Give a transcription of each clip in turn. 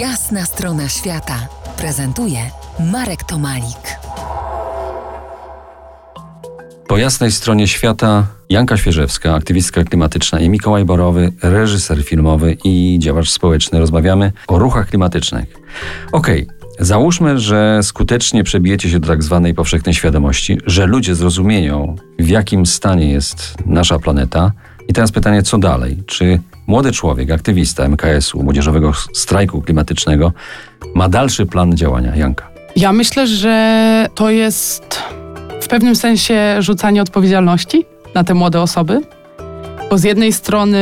Jasna strona świata prezentuje Marek Tomalik. Po jasnej stronie świata Janka Świeżewska, aktywistka klimatyczna i Mikołaj Borowy, reżyser filmowy i działacz społeczny. Rozmawiamy o ruchach klimatycznych. Okej, okay. Załóżmy, że skutecznie przebijecie się do tak zwanej powszechnej świadomości, że ludzie zrozumieją, w jakim stanie jest nasza planeta. I teraz pytanie, co dalej? Czy młody człowiek, aktywista MKS-u, Młodzieżowego Strajku Klimatycznego, ma dalszy plan działania? Janka. Ja myślę, że to jest w pewnym sensie rzucanie odpowiedzialności na te młode osoby. Bo z jednej strony,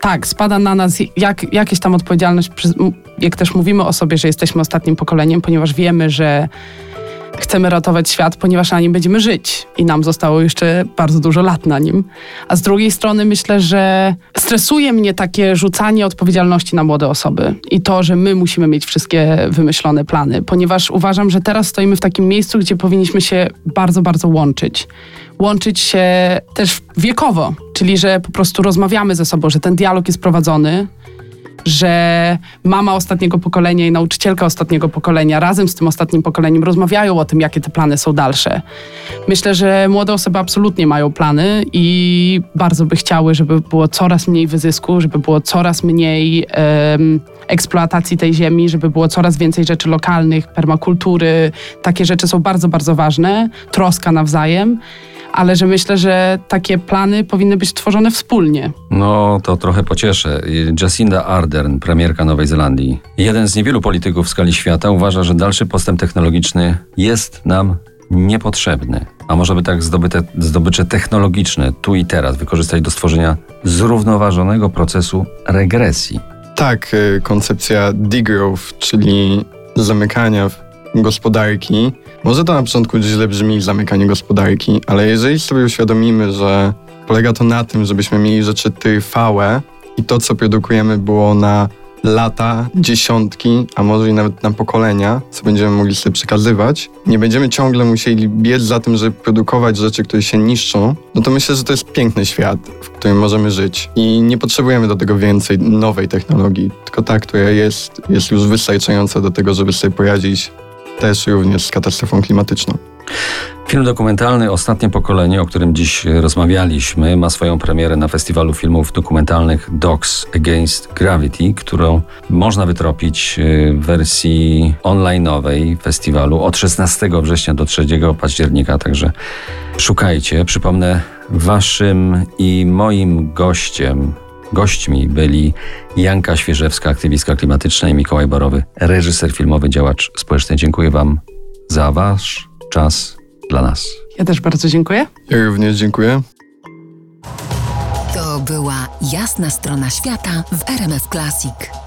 tak, spada na nas jak, jakaś tam odpowiedzialność, jak też mówimy o sobie, że jesteśmy ostatnim pokoleniem, ponieważ wiemy, że chcemy ratować świat, ponieważ na nim będziemy żyć i nam zostało jeszcze bardzo dużo lat na nim. A z drugiej strony myślę, że stresuje mnie takie rzucanie odpowiedzialności na młode osoby i to, że my musimy mieć wszystkie wymyślone plany, ponieważ uważam, że teraz stoimy w takim miejscu, gdzie powinniśmy się bardzo, bardzo łączyć. Łączyć się też wiekowo, czyli że po prostu rozmawiamy ze sobą, że ten dialog jest prowadzony że mama ostatniego pokolenia i nauczycielka ostatniego pokolenia razem z tym ostatnim pokoleniem rozmawiają o tym, jakie te plany są dalsze. Myślę, że młode osoby absolutnie mają plany i bardzo by chciały, żeby było coraz mniej wyzysku, żeby było coraz mniej um, eksploatacji tej ziemi, żeby było coraz więcej rzeczy lokalnych, permakultury. Takie rzeczy są bardzo, bardzo ważne. Troska nawzajem ale że myślę, że takie plany powinny być tworzone wspólnie. No, to trochę pocieszę. Jacinda Ardern, premierka Nowej Zelandii, jeden z niewielu polityków w skali świata, uważa, że dalszy postęp technologiczny jest nam niepotrzebny. A może by tak zdobyte, zdobycze technologiczne tu i teraz wykorzystać do stworzenia zrównoważonego procesu regresji. Tak, y, koncepcja degrowth, czyli zamykania gospodarki. Może to na początku źle brzmi zamykanie gospodarki, ale jeżeli sobie uświadomimy, że polega to na tym, żebyśmy mieli rzeczy trwałe i to, co produkujemy, było na lata, dziesiątki, a może i nawet na pokolenia, co będziemy mogli sobie przekazywać, nie będziemy ciągle musieli biec za tym, żeby produkować rzeczy, które się niszczą, no to myślę, że to jest piękny świat, w którym możemy żyć. I nie potrzebujemy do tego więcej nowej technologii, tylko ta, która jest, jest już wystarczająca do tego, żeby sobie poradzić też również z katastrofą klimatyczną. Film dokumentalny Ostatnie Pokolenie, o którym dziś rozmawialiśmy, ma swoją premierę na festiwalu filmów dokumentalnych Dogs Against Gravity, którą można wytropić y, w wersji onlineowej festiwalu od 16 września do 3 października, także szukajcie. Przypomnę, waszym i moim gościem Gośćmi byli Janka Świeżewska, aktywistka klimatyczna i Mikołaj Borowy, reżyser filmowy, działacz społeczny. Dziękuję Wam za Wasz czas dla nas. Ja też bardzo dziękuję. Ja również dziękuję. To była jasna strona świata w RMF Classic.